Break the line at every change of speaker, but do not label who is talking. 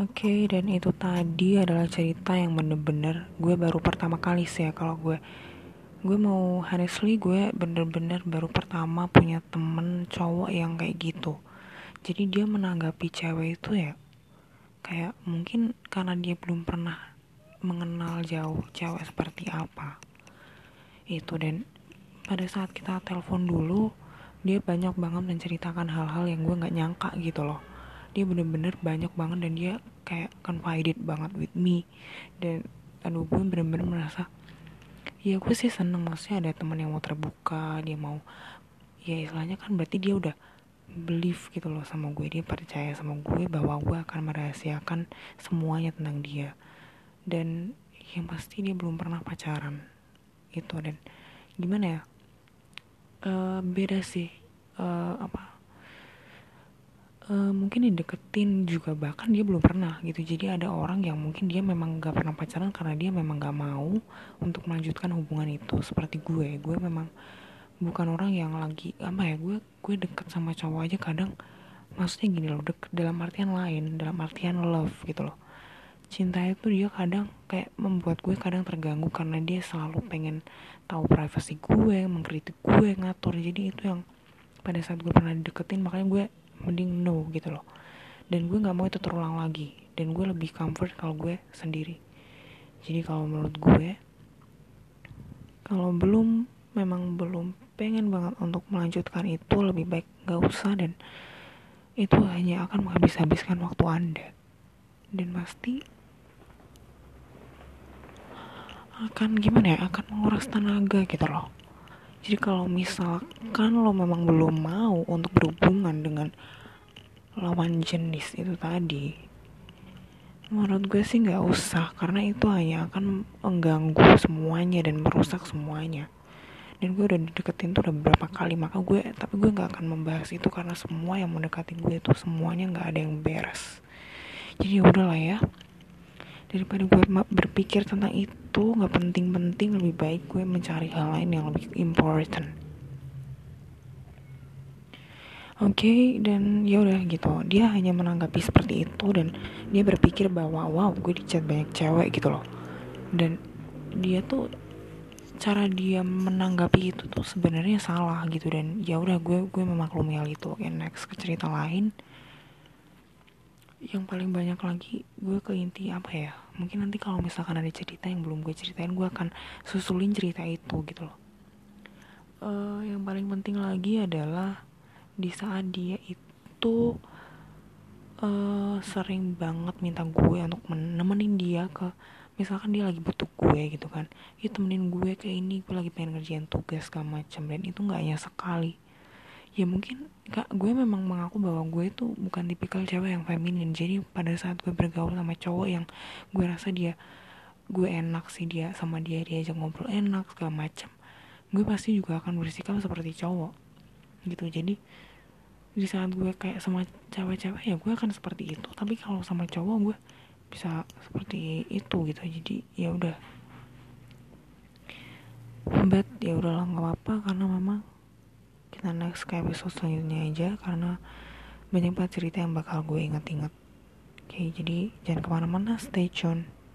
Oke, dan itu tadi adalah cerita yang bener-bener gue baru pertama kali sih ya kalau gue gue mau honestly gue bener-bener baru pertama punya temen cowok yang kayak gitu. Jadi dia menanggapi cewek itu ya kayak mungkin karena dia belum pernah mengenal jauh cewek seperti apa. Itu dan pada saat kita telepon dulu dia banyak banget menceritakan hal-hal yang gue nggak nyangka gitu loh dia bener-bener banyak banget dan dia kayak confided banget with me. Dan aduh gue bener-bener merasa ya gue sih seneng maksudnya ada teman yang mau terbuka dia mau ya istilahnya kan berarti dia udah believe gitu loh sama gue dia percaya sama gue bahwa gue akan merahasiakan semuanya tentang dia. Dan yang pasti dia belum pernah pacaran itu dan gimana ya? Uh, beda sih. Uh, apa uh, mungkin dideketin juga bahkan dia belum pernah gitu. Jadi ada orang yang mungkin dia memang gak pernah pacaran karena dia memang gak mau untuk melanjutkan hubungan itu. Seperti gue gue memang bukan orang yang lagi apa ya gue gue deket sama cowok aja kadang maksudnya gini loh deket dalam artian lain dalam artian love gitu loh. Cinta itu dia kadang kayak membuat gue kadang terganggu karena dia selalu pengen tahu privasi gue mengkritik gue ngatur. Jadi itu yang pada saat gue pernah deketin makanya gue mending no gitu loh. Dan gue nggak mau itu terulang lagi. Dan gue lebih comfort kalau gue sendiri. Jadi kalau menurut gue kalau belum memang belum pengen banget untuk melanjutkan itu lebih baik gak usah. Dan itu hanya akan menghabis-habiskan waktu anda. Dan pasti akan gimana ya akan menguras tenaga gitu loh jadi kalau misalkan lo memang belum mau untuk berhubungan dengan lawan jenis itu tadi menurut gue sih nggak usah karena itu hanya akan mengganggu semuanya dan merusak semuanya. Dan gue udah deketin tuh udah beberapa kali maka gue tapi gue nggak akan membahas itu karena semua yang mendekati gue itu semuanya nggak ada yang beres. Jadi ya udahlah ya daripada gue berpikir tentang itu nggak penting-penting lebih baik gue mencari hal lain yang lebih important. Oke okay, dan ya udah gitu. Dia hanya menanggapi seperti itu dan dia berpikir bahwa wow gue dicat banyak cewek gitu loh. Dan dia tuh cara dia menanggapi itu tuh sebenarnya salah gitu. Dan ya udah gue gue memaklumi hal itu. Oke next ke cerita lain. Yang paling banyak lagi gue ke inti apa ya mungkin nanti kalau misalkan ada cerita yang belum gue ceritain gue akan susulin cerita itu gitu loh. Uh, yang paling penting lagi adalah di saat dia itu uh, sering banget minta gue untuk menemenin dia ke misalkan dia lagi butuh gue gitu kan. Ya temenin gue ke ini gue lagi pengen ngerjain tugas segala macam dan itu nggak hanya sekali ya mungkin kak gue memang mengaku bahwa gue itu bukan tipikal cewek yang feminin. Jadi pada saat gue bergaul sama cowok yang gue rasa dia gue enak sih dia sama dia dia aja ngobrol enak segala macam gue pasti juga akan bersikap seperti cowok gitu. Jadi di saat gue kayak sama cewek-cewek ya gue akan seperti itu. Tapi kalau sama cowok gue bisa seperti itu gitu. Jadi ya udah. But ya udahlah nggak apa-apa karena memang kita next ke episode selanjutnya aja karena banyak banget cerita yang bakal gue inget-inget oke jadi jangan ke mana-mana stay tune